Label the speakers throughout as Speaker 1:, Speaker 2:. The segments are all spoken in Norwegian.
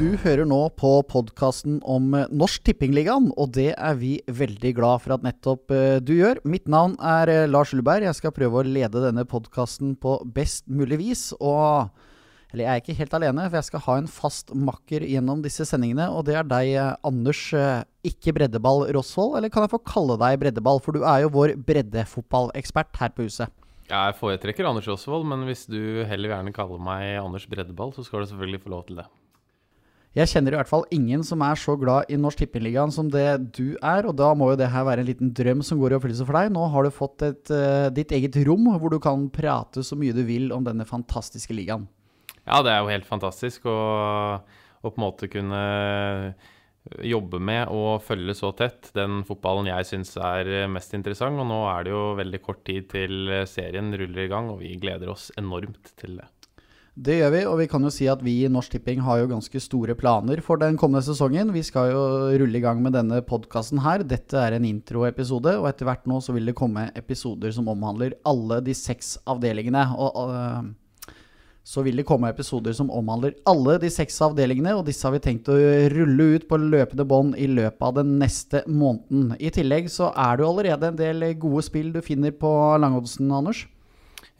Speaker 1: Du hører nå på podkasten om eh, Norsk Tippingligaen, og det er vi veldig glad for at nettopp eh, du gjør. Mitt navn er eh, Lars Ulleberg, Jeg skal prøve å lede denne podkasten på best mulig vis. Og eller jeg er ikke helt alene, for jeg skal ha en fast makker gjennom disse sendingene. Og det er deg, Anders, ikke breddeball Rosvold. Eller kan jeg få kalle deg breddeball, for du er jo vår breddefotballekspert her på huset.
Speaker 2: Jeg foretrekker Anders Rosvold, men hvis du heller gjerne kaller meg Anders Breddeball, så skal du selvfølgelig få lov til det.
Speaker 1: Jeg kjenner i hvert fall ingen som er så glad i Norsk Tippeligaen som det du er, og da må jo det her være en liten drøm som går i oppfyllelse for deg. Nå har du fått et, uh, ditt eget rom hvor du kan prate så mye du vil om denne fantastiske ligaen.
Speaker 2: Ja, det er jo helt fantastisk å på en måte kunne jobbe med og følge så tett den fotballen jeg syns er mest interessant. Og nå er det jo veldig kort tid til serien ruller i gang, og vi gleder oss enormt til det.
Speaker 1: Det gjør vi, og vi kan jo si at vi i Norsk Tipping har jo ganske store planer for den kommende sesongen. Vi skal jo rulle i gang med denne podkasten her. Dette er en introepisode, og etter hvert nå så vil det komme episoder som omhandler alle de seks avdelingene. Og, og, så vil det komme episoder som omhandler alle de seks avdelingene, og disse har vi tenkt å rulle ut på løpende bånd i løpet av den neste måneden. I tillegg så er det jo allerede en del gode spill du finner på Langodsen, Anders.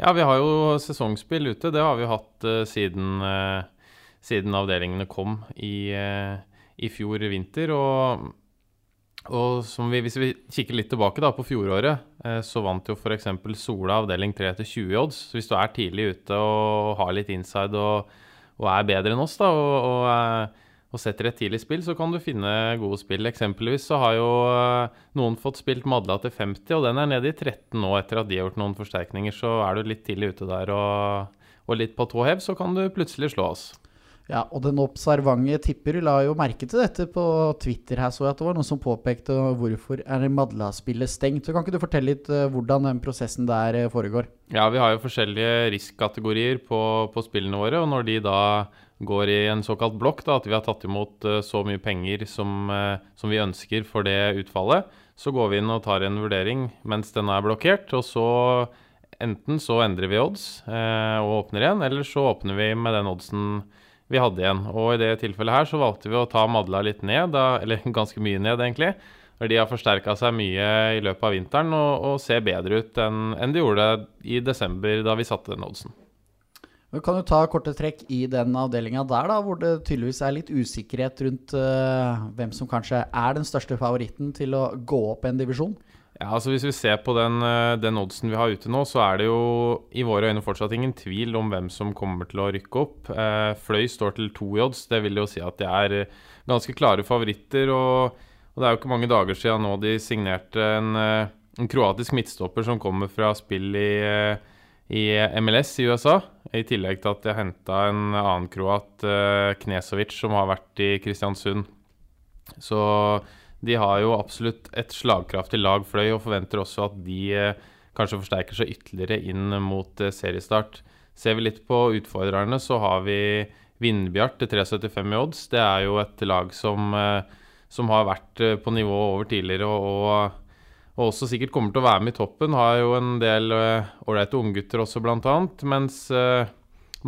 Speaker 2: Ja, vi har jo sesongspill ute. Det har vi hatt uh, siden, uh, siden, avdelingene kom i, uh, i fjor vinter. Og, og vi, hvis vi kikker litt tilbake da, på fjoråret, så vant jo f.eks. Sola avdeling 3 til 20 odds. Så hvis du er tidlig ute og har litt inside og, og er bedre enn oss, da, og, og og setter et tidlig spill, så kan du finne gode spill. Eksempelvis så har jo eh, noen fått spilt Madla til 50, og den er nede i 13 nå etter at de har gjort noen forsterkninger. Så er du litt tidlig ute der og, og litt på tå hev, så kan du plutselig slå oss.
Speaker 1: Ja, og den observante tipper la jo merke til dette på Twitter. Her så jeg at det var noen som påpekte hvorfor er Madla-spillet stengt. Så kan ikke du fortelle litt uh, hvordan den prosessen der uh, foregår?
Speaker 2: Ja, vi har jo forskjellige risk-kategorier på, på, spillene våre. Og når de da går i en såkalt blokk, at vi har tatt imot uh, så mye penger som, som, vi ønsker for det utfallet, så går vi inn og tar en vurdering mens den er blokkert. Og så enten så endrer vi odds og åpner igjen, eller så åpner vi med den oddsen vi hadde igjen. Og i det tilfellet her så valgte vi å ta Madla litt ned, eller ganske mye ned, egentlig. Når de har forsterka seg mye i løpet av vinteren og, og ser bedre ut enn, enn de gjorde i desember, da vi satte den oddsen.
Speaker 1: Vi kan jo ta korte trekk i den avdelinga der, da, hvor det tydeligvis er litt usikkerhet rundt uh, hvem som kanskje er den største favoritten til å gå opp en divisjon.
Speaker 2: Ja, altså Hvis vi ser på den, eh, den, oddsen vi har ute nå, så er det jo i våre øyne fortsatt ingen tvil om hvem som kommer til å rykke opp. Eh, Fløy står til to i odds. Det vil jo si at de er eh, ganske klare favoritter. Og, og, det er jo ikke mange dager siden nå de signerte en, eh, en kroatisk midtstopper som kommer fra spill i, i MLS i USA. I tillegg til at har henta en annen kroat, Knesovic, som har vært i Kristiansund. Så de har jo absolutt et slagkraftig lag fløy, og forventer også at de eh, kanskje forsterker seg ytterligere inn mot eh, seriestart. Ser vi litt på utfordrerne, så har vi Vindbjart til 3,75 i odds. Det er jo et lag som, eh, som har vært på nivå over tidligere, og, og, også sikkert kommer til å være med i toppen. Har jo en del ålreite uh, unggutter også, blant annet. Mens uh,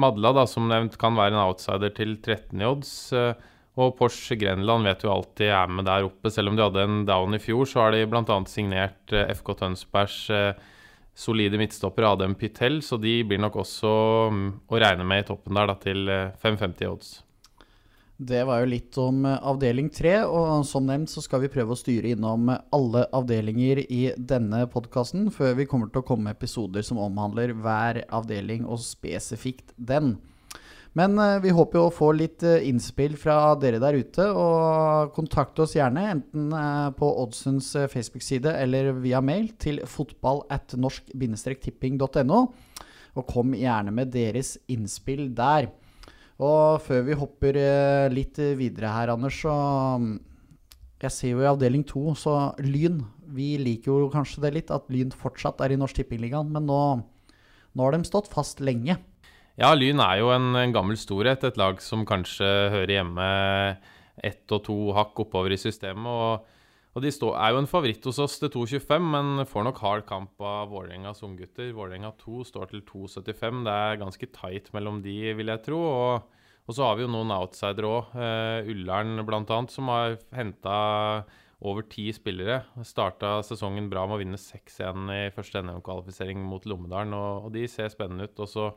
Speaker 2: Madla, da, som nevnt, kan være en outsider til 13 i odds. Uh, og Porsche Grenland vet jo alltid er med der oppe. Selv om de hadde en down i fjor, så har de bl.a. signert eh, FK Tønsbergs eh, solide midtstopper Adem Pytel, så de blir nok også um, å regne med i toppen der, da, til 5,50 i odds.
Speaker 1: Det var jo litt om avdeling tre, og som nevnt så skal vi prøve å styre innom alle avdelinger i denne podkasten, før vi kommer til å komme med episoder som omhandler hver avdeling og spesifikt den. Men uh, vi håper jo å få litt innspill fra dere der ute. Og kontakt oss gjerne, enten på Oddsens Facebook-side eller via mail til fotball at norsk-tipping.no. Og kom gjerne med deres innspill der. Og før vi hopper litt videre her, Anders, så um, Jeg ser jo i avdeling to, så Lyn Vi liker jo kanskje det litt, at Lyn fortsatt er i Norsk Tippingligaen. Men nå, nå har de stått fast lenge.
Speaker 2: Ja, Lyn er jo en, en, gammel storhet. Et lag som kanskje hører hjemme ett og to hakk oppover i systemet. Og, og de står, er jo en favoritt hos oss til 2,25, men får nok hard kamp av Vålerengas unggutter. Vålerenga 2 står til 2,75. Det er ganske tight mellom de, vil jeg tro. Og, Og så har vi jo noen outsidere òg. Uh, Ullern bl.a., som har henta over ti spillere. Starta sesongen bra med å vinne 6-1 i første NM-kvalifisering mot Lommedalen, og, og, de ser spennende ut. Og så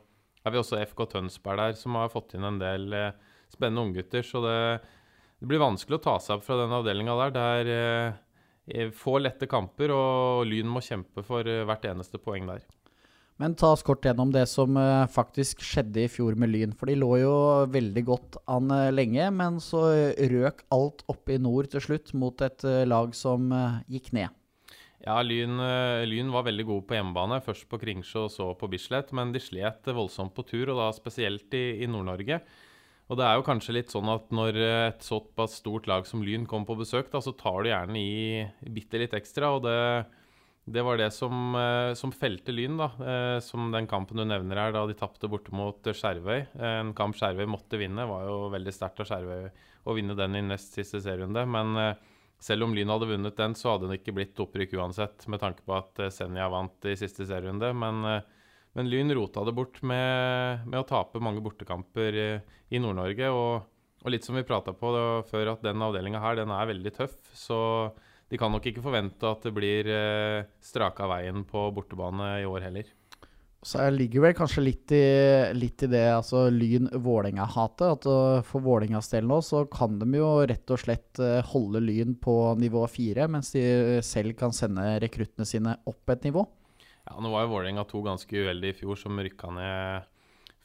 Speaker 2: har vi også FK Tønsberg der, som har fått inn en del uh, spennende unggutter. Så det, det, blir vanskelig å ta seg opp fra den avdelinga der. Det er uh, få lette kamper, og Lyn må kjempe for hvert eneste poeng der.
Speaker 1: Men ta oss kort gjennom det som faktisk skjedde i fjor med Lyn. For de lå jo veldig godt an lenge, men så røk alt oppe i nord til slutt mot et lag som gikk ned.
Speaker 2: Ja, Lyn, Lyn, var veldig gode på hjemmebane. Først på Kringsjå og så på Bislett. Men de slet voldsomt på tur, og da spesielt i, i Nord-Norge. Og det er jo kanskje litt sånn at når et såpass stort lag som Lyn kommer på besøk, da, så tar du gjerne i bitte litt ekstra. og det det var det som, eh, som felte Lyn, da. Eh, som den kampen du nevner her, da de tapte borte mot Skjervøy. En kamp Skjervøy måtte vinne. Var jo veldig sterkt av Skjervøy å vinne den i nest siste serierunde. Men eh, selv om Lyn hadde vunnet den, så hadde det ikke blitt opprykk uansett, med tanke på at Senja vant i siste serierunde. Men, men Lyn rota det bort med, med, å tape mange bortekamper i, i Nord-Norge. Og, og, litt som vi prata på før, at den avdelinga her, den er veldig tøff. Så de kan nok ikke forvente at det blir eh, straka veien på bortebane i år heller.
Speaker 1: Så jeg ligger vel kanskje litt i, litt i det altså Lyn-Vålerenga-hatet. At uh, For Vålerengas del nå så kan de jo rett og slett uh, holde Lyn på nivå fire, mens de selv kan sende rekruttene sine opp et nivå.
Speaker 2: Ja, Nå var jo Vålerenga to ganske uheldige i fjor, som rykka ned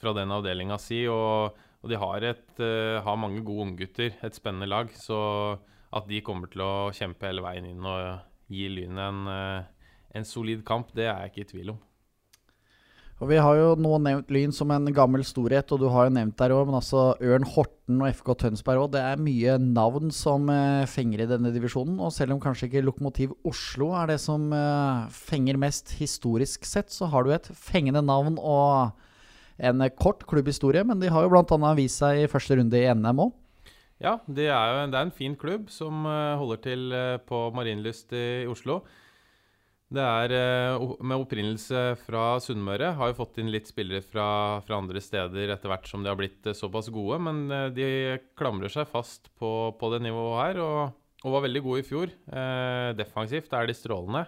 Speaker 2: fra den avdelinga si. Og, og de har, et, uh, har mange gode unggutter, et spennende lag. Så at de kommer til å kjempe hele veien inn og gi Lyn en, uh, en solid kamp, det er jeg ikke i tvil om.
Speaker 1: Og Vi har jo nå nevnt Lyn som en gammel storhet, og du har jo nevnt der òg, men altså Ørn Horten og FK Tønsberg òg. Det er mye navn som uh, fenger i denne divisjonen. Og selv om kanskje ikke Lokomotiv Oslo er det som uh, fenger mest historisk sett, så har du et fengende navn og en kort klubbhistorie. Men de har jo bl.a. vist seg i første runde i NM òg.
Speaker 2: Ja, det er, jo, det er en fin klubb som uh, holder til på Marienlyst i, Oslo. Det er uh, med opprinnelse fra Sunnmøre. Har jo fått inn litt spillere fra, fra andre steder etter hvert som de har blitt såpass gode, men de klamrer seg fast på, på det nivået her og, og, var veldig gode i fjor. defensivt er de strålende.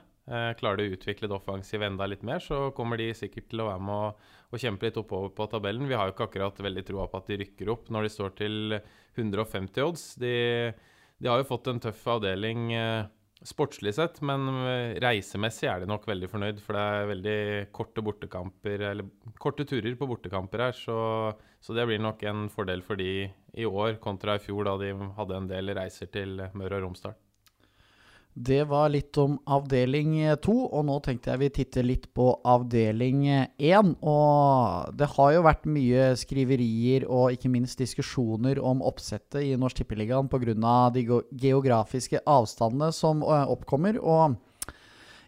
Speaker 2: klarer de å utvikle det offensive enda litt mer, så kommer de sikkert til å være med å kjempe litt oppover på tabellen. Vi har jo ikke akkurat veldig troa på at de rykker opp når de står til 150 odds. De, de har jo fått en tøff avdeling eh, sportslig sett, men eh, reisemessig er de nok veldig fornøyd. For det er veldig korte bortekamper, eller korte turer på bortekamper her. Så, så det blir nok en fordel for de i år kontra i fjor, da de hadde en del reiser til Møre og Romsdal.
Speaker 1: Det var litt om avdeling to, og nå tenkte jeg vi titter litt på avdeling én. Og det har jo vært mye skriverier og ikke minst diskusjoner om oppsettet i Norsk Tippeligaen pga. de geografiske avstandene som oppkommer. og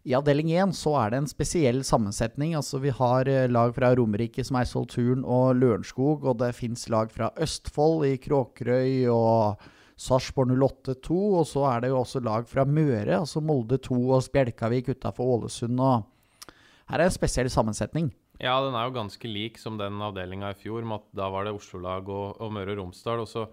Speaker 1: i avdeling 1 så er det en spesiell sammensetning. altså Vi har lag fra Romerike som Eidsvoll Turn og Lørenskog, og det fins lag fra Østfold i Kråkerøy og Sarpsborg 08-2, og så er det jo også lag fra Møre, altså Molde 2 og Spjelkavik utafor Ålesund. og Her er en spesiell sammensetning.
Speaker 2: Ja, den er jo ganske lik som den avdelinga i fjor. med at Da var det Oslo-lag og, og, Møre og Romsdal. Og, så,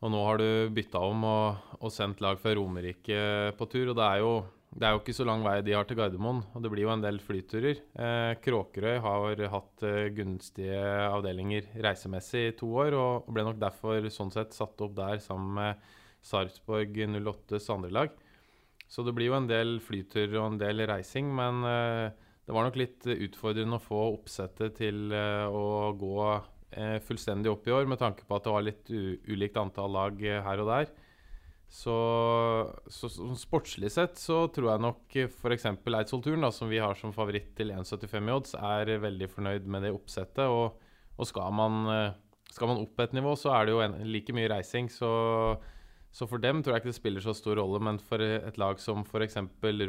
Speaker 2: og nå har du bytta om og, og sendt lag fra Romerike på tur. og det er jo det er jo ikke så lang vei de har til Gardermoen, og det blir jo en del flyturer. Eh, Kråkerøy har hatt eh, gunstige avdelinger reisemessig i to år, og ble nok derfor sånn sett satt opp der sammen med Sarpsborg 08s andre lag. Så det blir jo en del flyturer og en del reising, men eh, det var nok litt utfordrende å få oppsettet til eh, å gå eh, fullstendig opp i år, med tanke på at det var litt ulikt antall lag eh, her og der. Så, så, så, sportslig sett så tror jeg nok f.eks. Eidsvoll-turen, som vi har som favoritt til 1,75 i odds, er veldig fornøyd med det oppsettet. Og, og skal, man, eh, skal, man, opp et nivå, så er det jo en, like mye reising. Så, så, for dem tror jeg ikke det spiller så stor rolle. Men for et lag som f.eks.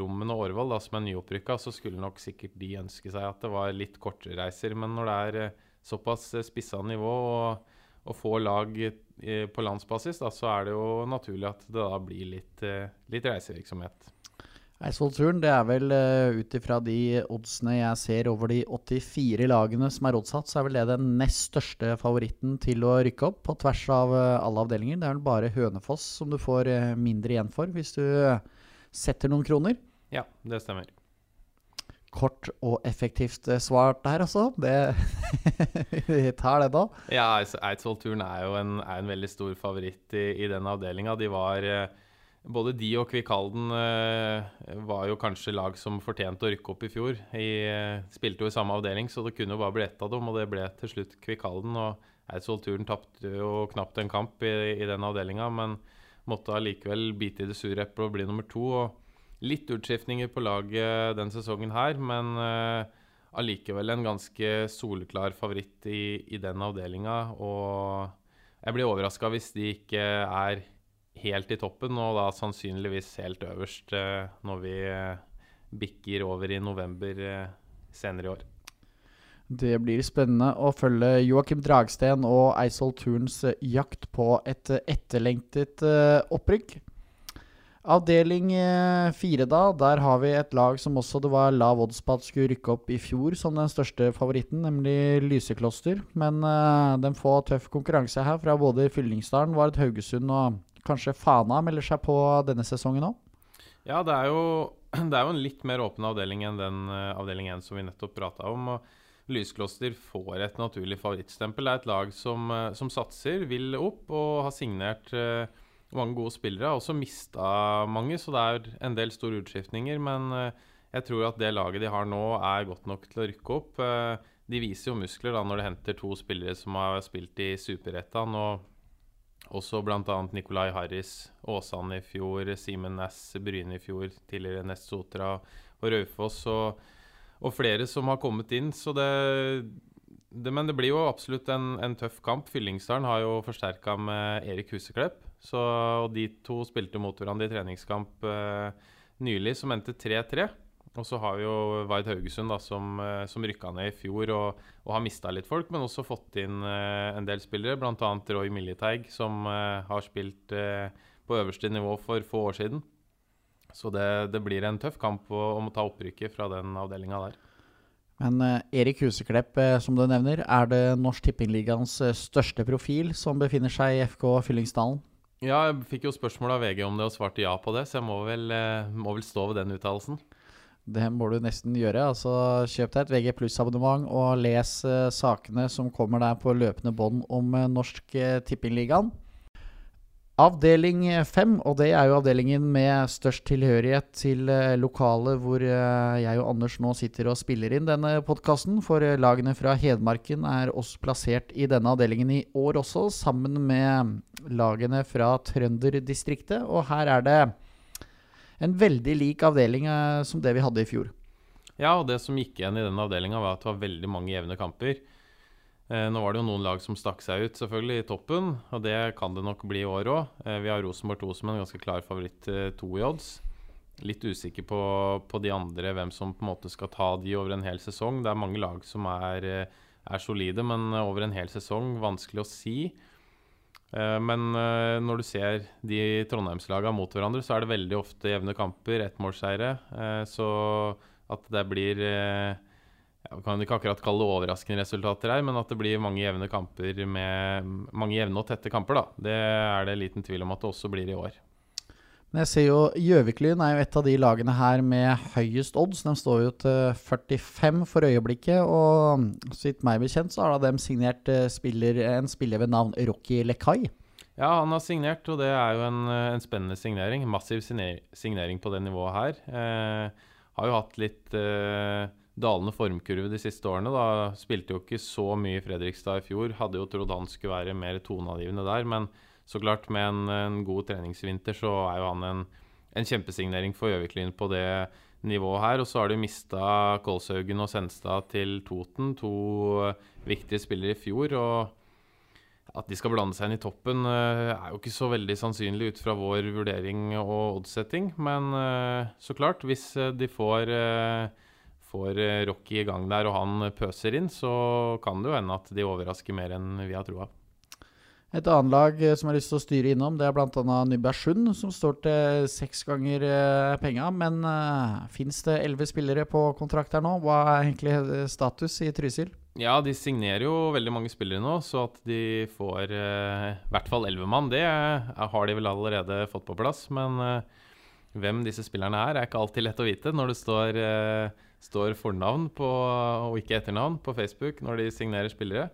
Speaker 2: Rommen og Årvoll, som er nyopprykka, så skulle nok sikkert de ønske seg at det var litt kortere reiser. Men når det er eh, såpass spissa nivå og, og få lag på landsbasis, da, så er det jo naturlig at det da blir litt, eh, litt reisevirksomhet.
Speaker 1: Eidsvoll-turen, det er vel uh, ut ifra de oddsene jeg ser over de 84 lagene som er oddsatt, så er vel det den nest største favoritten til å rykke opp på tvers av alle avdelinger. Det er vel bare Hønefoss som du får mindre igjen for hvis du setter noen kroner.
Speaker 2: Ja, det stemmer.
Speaker 1: Kort og effektivt svar der, altså. Det Vi tar det, da.
Speaker 2: Ja, Eidsvoll-turen er jo en, er en, veldig stor favoritt i, i den avdelinga. De var både de og Kvikalden eh, var jo kanskje lag som fortjente å rykke opp i fjor. Eh, spilte jo i samme avdeling, så det kunne jo bare bli ett av dem, og det ble til slutt Kvikalden. Og Eidsvoll Turen tapte jo knapt en kamp i, i den avdelinga, men måtte allikevel bite i det sure eplet og bli nummer to. Og litt utskiftninger på laget den sesongen her, men eh, allikevel en ganske soleklar favoritt i, i den avdelinga. Og jeg blir overraska hvis de ikke er helt i toppen, og da sannsynligvis helt øverst eh, når vi eh, bikker over i november senere i år.
Speaker 1: Det blir spennende å følge Joakim Dragsten og Eidsvoll Turns jakt på et etterlengtet opprykk. Avdeling fire, da. Der har vi et lag som også det var lav odds på at skulle rykke opp i fjor som den største favoritten, nemlig Lysekloster. Men uh, den får tøff konkurranse her fra både Fyllingsdalen, Vard Haugesund og Kanskje Fana melder seg på denne sesongen òg?
Speaker 2: Ja, det er, jo, det er, jo, en litt mer åpen avdeling enn den uh, avdeling 1 som vi nettopp prata om. og Lyskloster får et naturlig favorittstempel. Det er et lag som, uh, som satser, vil opp og har signert uh, mange gode spillere. Har også mista mange, så det er en del store utskiftninger. Men jeg tror at det laget de har nå, er godt nok til å rykke opp. De viser jo muskler da når de henter to spillere som har spilt i Superettan. og også bl.a. Nikolai Harris, Åsane i fjor, Simen Næss, Bryne i fjor, tidligere Nest Sotra og Raufoss. Og, og, flere som har kommet inn. Så det, det Men det blir jo absolutt en, en tøff kamp. Fyllingsdalen har jo forsterka med Erik Huseklepp. Så, og de to spilte mot hverandre i treningskamp uh, nylig, som endte 3-3. Og så har vi jo Vard Haugesund, da, som, uh, som rykka ned i fjor og, og har mista litt folk, men også fått inn uh, en del spillere, bl.a. Roy Militeig, som har spilt på øverste nivå for få år siden. Så det, det blir en tøff kamp om å ta opprykket fra den avdelinga der.
Speaker 1: Men Erik Huseklepp, som du nevner, er det Norsk Tippingligaens største profil som befinner seg i FK Fyllingsdalen?
Speaker 2: Ja, jeg fikk jo spørsmål av VG om det og svarte ja på det, så jeg må vel, må vel stå ved den uttalelsen.
Speaker 1: Det må du nesten gjøre. altså Kjøp deg et VG pluss-abonnement og les uh, sakene som kommer der på løpende bånd om uh, Norsk Tippingligaen. Avdeling fem, og det er jo avdelingen med størst tilhørighet til uh, lokalet hvor jeg og Anders nå sitter og spiller inn denne podkasten. For lagene fra Hedmarken er også plassert i denne avdelingen i år også, sammen med lagene fra trønderdistriktet. Og her er det en veldig lik avdeling eh, som det vi hadde i fjor.
Speaker 2: Ja, og det som gikk igjen i den avdelinga, var at det var veldig mange jevne kamper. Eh, nå var det jo noen lag som stakk seg ut, selvfølgelig, i toppen, og det kan det nok bli i år òg. Eh, vi har Rosenborg 2 som en ganske klar favoritt eh, to i odds. Litt usikker på, på, de andre, hvem som på en måte skal ta de over en hel sesong. Det er mange lag som er, er solide, men over en hel sesong vanskelig å si. Men når du ser de Trondheimslagene mot hverandre, så er det veldig ofte jevne kamper, ettmålsseire. Så at det blir Jeg kan ikke akkurat kalle det overraskende resultater her, men at det blir mange jevne kamper med mange jevne og tette kamper, da. Det er det liten tvil om at det også blir i år.
Speaker 1: Men jeg ser jo Gjøviklyn er jo et av de lagene her med høyest odds. De står jo til 45 for øyeblikket. Og så vidt meg bekjent så har de signert eh, spiller, en spiller ved navn Rocky Lekai.
Speaker 2: Ja, han har signert, og det er jo en, en spennende signering. Massiv signering på det nivået her. Eh, har jo hatt litt eh, dalende formkurve de siste årene. da Spilte jo ikke så mye i Fredrikstad i fjor. Hadde jo trodd han skulle være mer toneangivende der. men så klart, med en, en, god treningsvinter så er jo han en, en kjempesignering for Gjøviklyn på det nivået her. Og så har de mista Kolshaugen og Senstad til Toten, to viktige spillere i fjor. og at de skal blande seg inn i toppen, uh, er jo ikke så veldig sannsynlig ut fra vår vurdering og oddsetting. Men uh, så klart, hvis de får, får Rocky i gang der og han pøser inn, så kan det jo hende at de overrasker mer enn vi har troa.
Speaker 1: Et annet lag eh, som jeg har lyst til å styre innom, det er bl.a. Nybergsund, som står til seks ganger eh, penga. Men uh, fins det elleve spillere på kontrakt her nå? Hva er egentlig eh, status i Trysil?
Speaker 2: Ja, de signerer jo veldig mange spillere nå, så at de får uh, i hvert fall elleve mann, det uh, har de vel allerede fått på plass. Men uh, hvem disse spillerne er, er ikke alltid lett å vite når det står, eh, står fornavn på, og ikke etternavn på Facebook når de signerer spillere.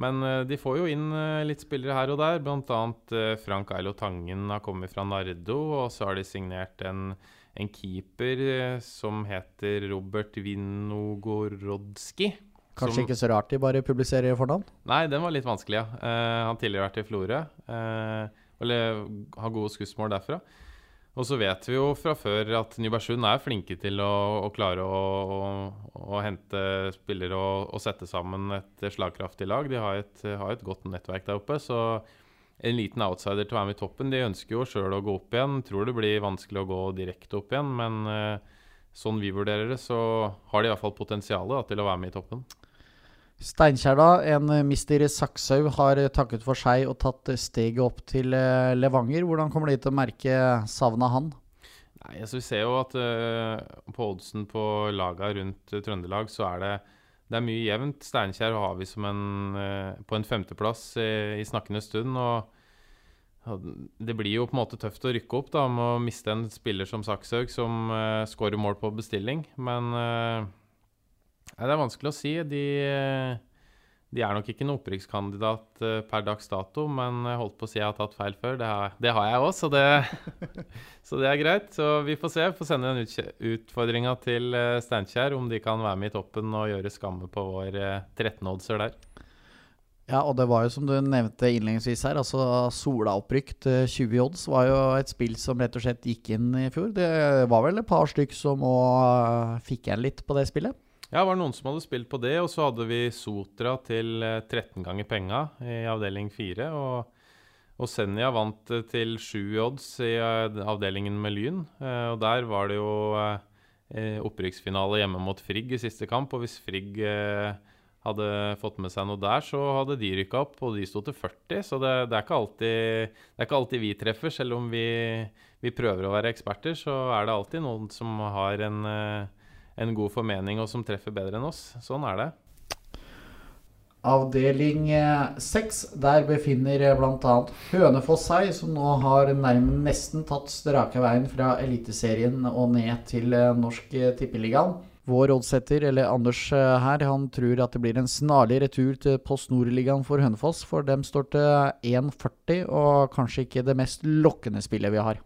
Speaker 2: Men eh, de får jo inn eh, litt spillere her og der. Annet eh, Frank Eilo Tangen har kommet fra Nardo, og så har de signert en, en keeper som heter Robert Vinogorodski.
Speaker 1: Kanskje
Speaker 2: Som-
Speaker 1: ikke så rart de bare publiserer fornavn?
Speaker 2: Nei, den var litt vanskelig, ja. Uh, han tidligere vært i Florø. Uh, eller har gode skussmål derfra. Og så vet vi jo fra før at Nybergsund er flinke til å, å klare å, å, å hente spillere og, sette sammen et slagkraftig lag. De har et, har et godt nettverk der oppe, så en liten outsider til å være med i toppen. De ønsker jo sjøl å gå opp igjen. Tror det blir vanskelig å gå direkte opp igjen, men eh, sånn vi vurderer det, så har de iallfall potensialet da, til å være med i toppen.
Speaker 1: Steinkjer, da. En eh, mister Sakshaug har eh, takket for seg og tatt eh, steget opp til Levanger. Hvordan kommer de til å merke savnet av han?
Speaker 2: Nei, altså Vi ser jo at uh, på oddsen på laga rundt Trøndelag, så er det, det er mye jevnt. Steinkjer har vi en, uh, på en femteplass i, i snakkende stund. og Det blir jo på en måte tøft å rykke opp da, med å miste en spiller som Sakshaug, som uh, skårer mål på bestilling. Men nei, det er vanskelig å si. De, eh, de er nok ikke noen opprykkskandidat eh, per dags dato, men jeg holdt på å si jeg har tatt feil før. Det har, det har jeg òg, så det så det er greit. Så vi får se. Får sende den utfordringa til eh, Steinkjer, om de kan være med i toppen og gjøre skamme på vår eh, 13-oddser der.
Speaker 1: Ja, og det var jo som du nevnte innledningsvis her, altså Sola-opprykk til 20 odds var jo et spill som rett og slett gikk inn i fjor. Det var vel et par stykk som òg fikk igjen litt på det spillet?
Speaker 2: Ja, det var noen som hadde spilt på det, og så hadde vi Sotra til eh, 13 ganger penga i avdeling 4. Og, og Senja vant eh, til 7 odds i eh, avdelingen med Lyn. Eh, Og der var det jo eh, opprykksfinale hjemme mot Frigg i siste kamp, og hvis Frigg eh, hadde fått med seg noe der, så hadde de rykka opp, og de sto til 40. Så det, det, er alltid, det er ikke alltid vi treffer. Selv om vi, vi prøver å være eksperter, så er det alltid noen som har en, eh, en god formening og som treffer bedre enn oss. Sånn er det.
Speaker 1: Avdeling eh, seks, der befinner eh, bl.a. Hønefoss seg, som nå har nærmest nesten tatt strake veien fra Eliteserien og ned til eh, Norsk Tippeligaen. Vår oddsetter, eller Anders her, han tror at det blir en snarlig retur til Post Nord-ligaen for Hønefoss, for dem står til 1,40 og kanskje ikke det mest lokkende spillet vi har.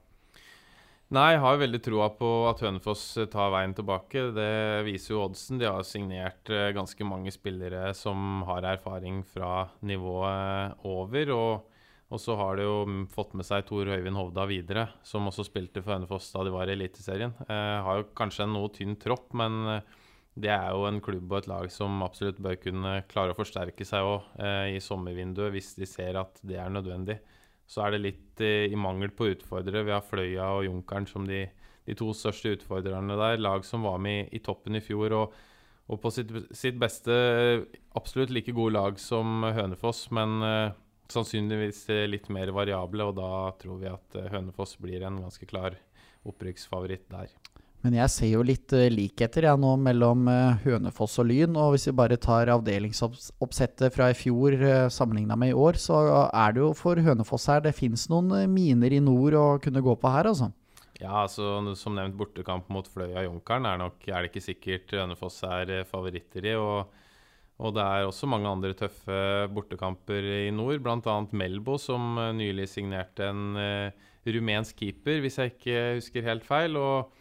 Speaker 2: Nei, jeg har veldig troa på at Hønefoss eh, tar veien tilbake. Det viser jo oddsen. De har signert eh, ganske mange spillere som har erfaring fra nivået over. Og, og så har de jo fått med seg Tor Øyvind Hovda videre, som også spilte for Hønefoss da de var i Eliteserien. Eh, har jo kanskje en noe tynn tropp, men eh, det er jo en klubb og et lag som absolutt bør kunne klare å forsterke seg òg eh, i sommervinduet, hvis de ser at det er nødvendig. Så er det litt i, i mangel på utfordrere. Vi har Fløya og Junkeren som de, de to største utfordrerne der. Lag som var med i, i toppen i fjor og, og på sitt, sitt beste eh, absolutt like gode lag som Hønefoss, men uh, sannsynligvis eh, litt mer variable. Og da tror vi at eh, Hønefoss blir en ganske klar opprykksfavoritt der.
Speaker 1: Men jeg ser jo litt uh, likheter jeg nå mellom eh, Hønefoss og Lyn. Og hvis vi bare tar avdelingsoppsettet fra i fjor uh, sammenligna med i år, så er det jo for Hønefoss her Det fins noen eh, miner i nord å kunne gå på her, altså.
Speaker 2: Ja, altså som nevnt, bortekamp mot Fløya Junkeren er nok er det ikke sikkert Hønefoss er eh, favoritter i. Og, og det er også mange andre tøffe bortekamper i nord, bl.a. Melbo, som eh, nylig signerte en uh, rumensk keeper, hvis jeg ikke husker helt feil. Og,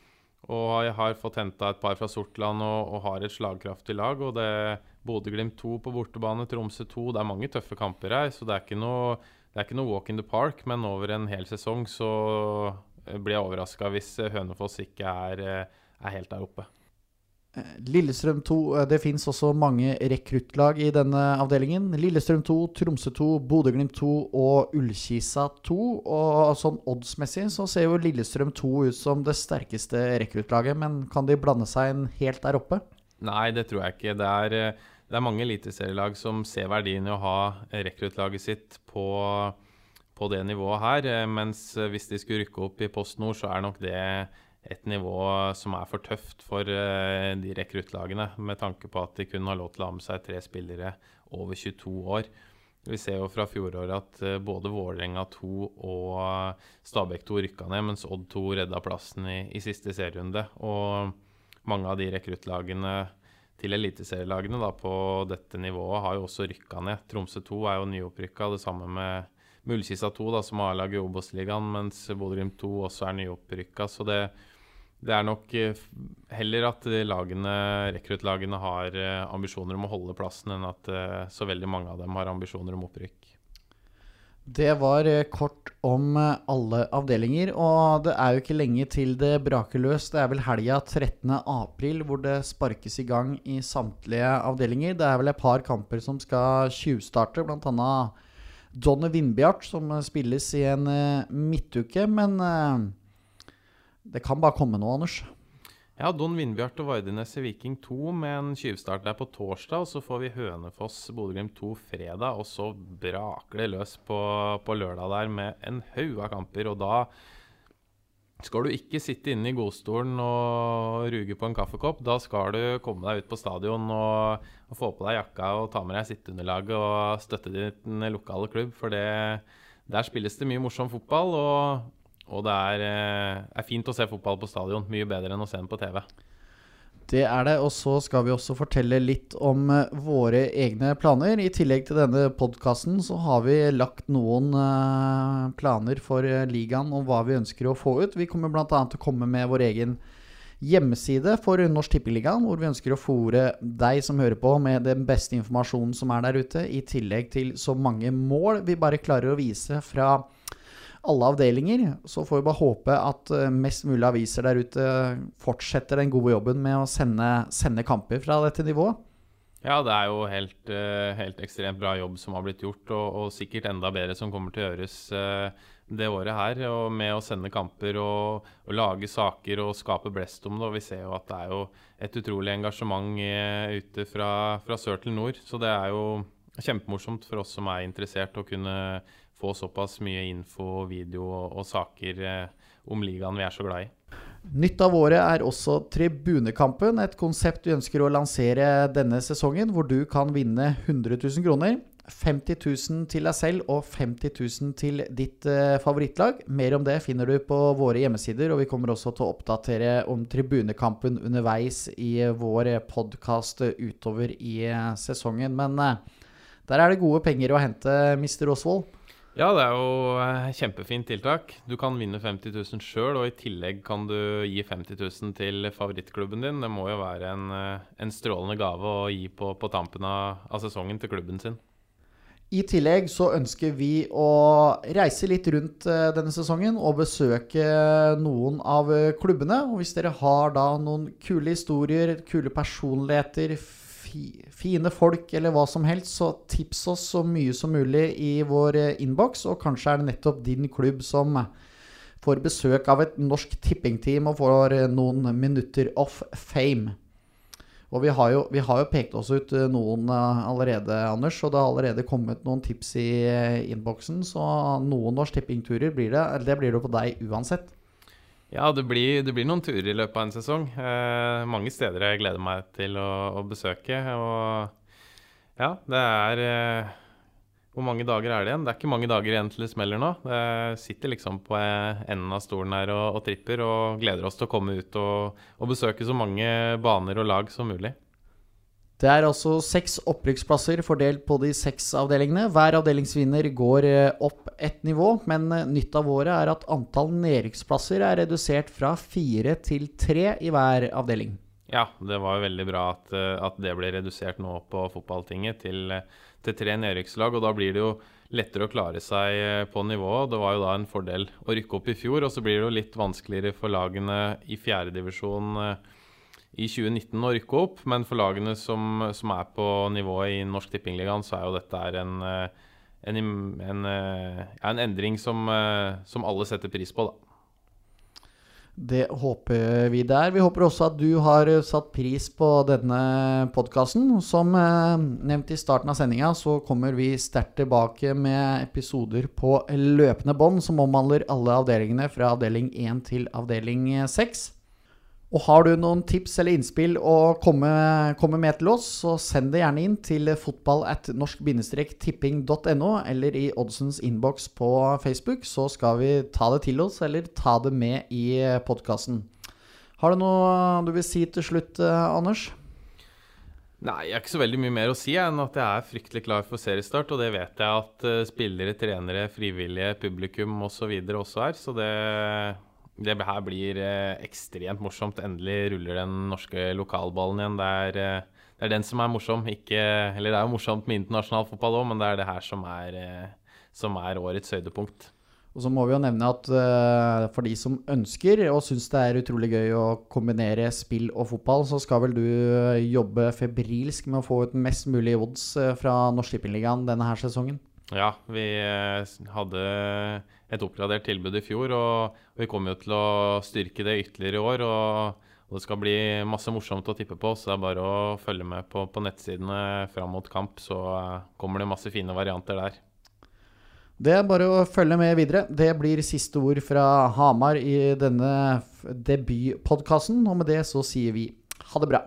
Speaker 2: og jeg har fått henta et par fra Sortland og, og har et slagkraftig lag. Og det Bodø-Glimt 2 på bortebane, Tromsø 2. Det er mange tøffe kamper her, så det er ikke noe, er ikke noe walk in the park. Men over en hel sesong så eh, blir jeg overraska hvis eh, Hønefoss ikke er, eh, er helt der oppe.
Speaker 1: Eh, Lillestrøm 2 eh, Det fins også mange rekruttlag i denne avdelingen. Lillestrøm 2, Tromsø 2, Bodø-Glimt 2 og Ullkisa 2. Og sånn oddsmessig så ser jo Lillestrøm 2 ut som det sterkeste rekruttlaget, men kan de blande seg inn helt der oppe?
Speaker 2: Nei, det tror jeg ikke. Det er, eh, det er mange eliteserielag som ser verdien i å ha rekruttlaget sitt på, på det nivået her. Mens hvis de skulle rykke opp i Post Nord, så er nok det et nivå som er for tøft for eh, de rekruttlagene, med tanke på at de kun har lov til å ha med seg tre spillere over 22 år. Vi ser jo fra fjoråret at eh, både Vålerenga 2 og Stabæk 2 rykka ned, mens Odd 2 redda plassen i, i siste serierunde. Og mange av de rekruttlagene til eliteserielagene da, på dette nivået har jo også rykka ned. Tromsø 2 er jo nyopprykka, det samme med Mullkista 2, da, som har laget Obos-ligaen, mens Bodø-Glimt 2 også er nyopprykka. Så det, det er nok eh, heller at de rekruttlagene har eh, ambisjoner om å holde plassen, enn at eh, så veldig mange av dem har ambisjoner om opprykk.
Speaker 1: Det var eh, kort om eh, alle avdelinger, og det er jo ikke lenge til det braker løs. Det er vel helga 13. april hvor det sparkes i gang i samtlige avdelinger. Det er vel et par kamper som skal tjuvstarte, bl.a. Donny Vindbjart, som eh, spilles i en eh, midtuke. Men eh, det kan bare komme noe, Anders.
Speaker 2: Ja, Don Vindbjart og Vardenes i Viking 2 med en tjuvstart der på torsdag. Og så får vi Hønefoss Bodø-Glimt 2 fredag, og så braker det løs på, på lørdag der med en haug av kamper. Og da skal du ikke sitte inne i godstolen og ruge på en kaffekopp. Da skal du komme deg ut på stadion og, og få på deg jakka og ta med deg sitteunderlaget og støtte din lokale klubb. For det, der spilles det mye morsom fotball. og og det er, eh, er fint å se fotball på stadion. Mye bedre enn å se den på TV.
Speaker 1: Det er det, og så skal vi også fortelle litt om eh, våre egne planer. I tillegg til denne podkasten så har vi lagt noen eh, planer for ligaen om hva vi ønsker å få ut. Vi kommer bl.a. til å komme med vår egen hjemmeside for Norsk Tippeligaen, hvor vi ønsker å fòre deg som hører på med den beste informasjonen som er der ute, i tillegg til så mange mål vi bare klarer å vise fra alle avdelinger. Så får vi bare håpe at eh, mest mulig aviser der ute fortsetter den gode jobben med å sende, sende kamper fra dette nivået.
Speaker 2: Ja, det er jo helt, eh, helt ekstremt bra jobb som har blitt gjort, og, og sikkert enda bedre som kommer til å gjøres eh, det året her. Og med å sende kamper og, og lage saker og skape blest om det. Og vi ser jo at det er jo et utrolig engasjement ute fra, fra sør til nord. Så det er jo kjempemorsomt for oss som er interessert, å kunne få såpass mye info, video og, og saker eh, om ligaen vi er så glad i.
Speaker 1: Nytt av året er også Tribunekampen, et konsept vi ønsker å lansere denne sesongen, hvor du kan vinne 100 000 kroner. 50 000 til deg selv og 50 000 til ditt eh, favorittlag. Mer om det finner du på våre hjemmesider, og vi kommer også til å oppdatere om Tribunekampen underveis i vår podkast utover i eh, sesongen. Men eh, der er det gode penger å hente, Mr. Osvold.
Speaker 2: Ja, det er jo eh, kjempefint tiltak. Du kan vinne 50 000 sjøl, og i tillegg kan du gi 50 000 til favorittklubben din. Det må jo være en, eh, en strålende gave å gi på, på tampen av, av sesongen til klubben sin.
Speaker 1: I tillegg så ønsker vi å reise litt rundt eh, denne sesongen og besøke noen av klubbene. Og hvis dere har da noen kule historier, kule personligheter, fine folk eller hva som helst, så tips oss så mye som mulig i vår eh, innboks. Og kanskje er det nettopp din klubb som får besøk av et norsk tippingteam og får eh, noen minutter off fame. Og vi har, jo, vi har jo pekt oss ut eh, noen eh, allerede, Anders. Og det har allerede kommet noen tips i eh, innboksen. Så noen Norsk Tipping-turer blir det. Det blir det på deg uansett.
Speaker 2: Ja, det blir, det blir noen turer i løpet av en sesong. Eh, mange steder jeg gleder meg til å, å besøke. Og ja, det er eh, Hvor mange dager er det igjen? Det er ikke mange dager igjen til det smeller nå. Jeg sitter liksom på eh, enden av stolen her og, og tripper og gleder oss til å komme ut og, og besøke så mange baner og lag som mulig.
Speaker 1: Det er altså seks opprykksplasser fordelt på de seks avdelingene. Hver avdelingsvinner går eh, opp ett nivå, men eh, nytt av året er at antall nedrykksplasser er redusert fra fire til tre i hver avdeling.
Speaker 2: Ja, det var jo veldig bra at, eh, at det ble redusert nå på fotballtinget til, eh, til tre nedrykkslag. Og da blir det jo lettere å klare seg på nivået. Det var jo da en fordel å rykke opp i fjor, og så blir det jo litt vanskeligere for lagene i fjerdedivisjon i 2019 å rykke opp. Men for lagene som, som er på nivået i Norsk Tippingligaen, så er jo dette en, en, en, eh, en endring som, eh, som alle setter pris på, da.
Speaker 1: Det håper vi der. Vi håper også at du har satt pris på denne podkasten. Som eh, nevnt i starten av sendinga, så kommer vi sterkt tilbake med episoder på løpende bånd som omhandler alle avdelingene fra avdeling 1 til avdeling 6. Og har du noen tips eller innspill å komme, komme med til oss, så send det gjerne inn til fotball at norsk-tipping.no, eller i Oddsens innboks på Facebook, så skal vi ta det til oss, eller ta det med i podkasten. Har du noe du vil si til slutt, Anders?
Speaker 2: Nei, jeg har ikke så veldig mye mer å si enn at jeg er fryktelig klar for seriestart. Og det vet jeg at uh, spillere, trenere, frivillige, publikum osv. også er. Så det det her blir eh, ekstremt morsomt. Endelig ruller den norske lokalballen igjen. Det er, eh, det er, den som er morsom. Ikke, eller det er jo morsomt med internasjonal fotball òg, men det er det her som er, eh, som er årets høydepunkt.
Speaker 1: Og så må vi jo nevne at for de som ønsker og syns det er utrolig gøy å kombinere spill og fotball, så skal vel du jobbe febrilsk med å få ut mest mulig odds fra Norsk Tippingligaen denne her sesongen?
Speaker 2: Ja, vi hadde et oppgradert tilbud i fjor. Og, vi kommer jo til å styrke det ytterligere i år. Og, det skal bli masse morsomt å tippe på, så det er bare å følge med på, på nettsidene fram mot kamp. Så uh, kommer det masse fine varianter der.
Speaker 1: Det er bare å følge med videre. Det blir siste ord fra Hamar i denne debutpodkasten. Og med det så sier vi ha det bra.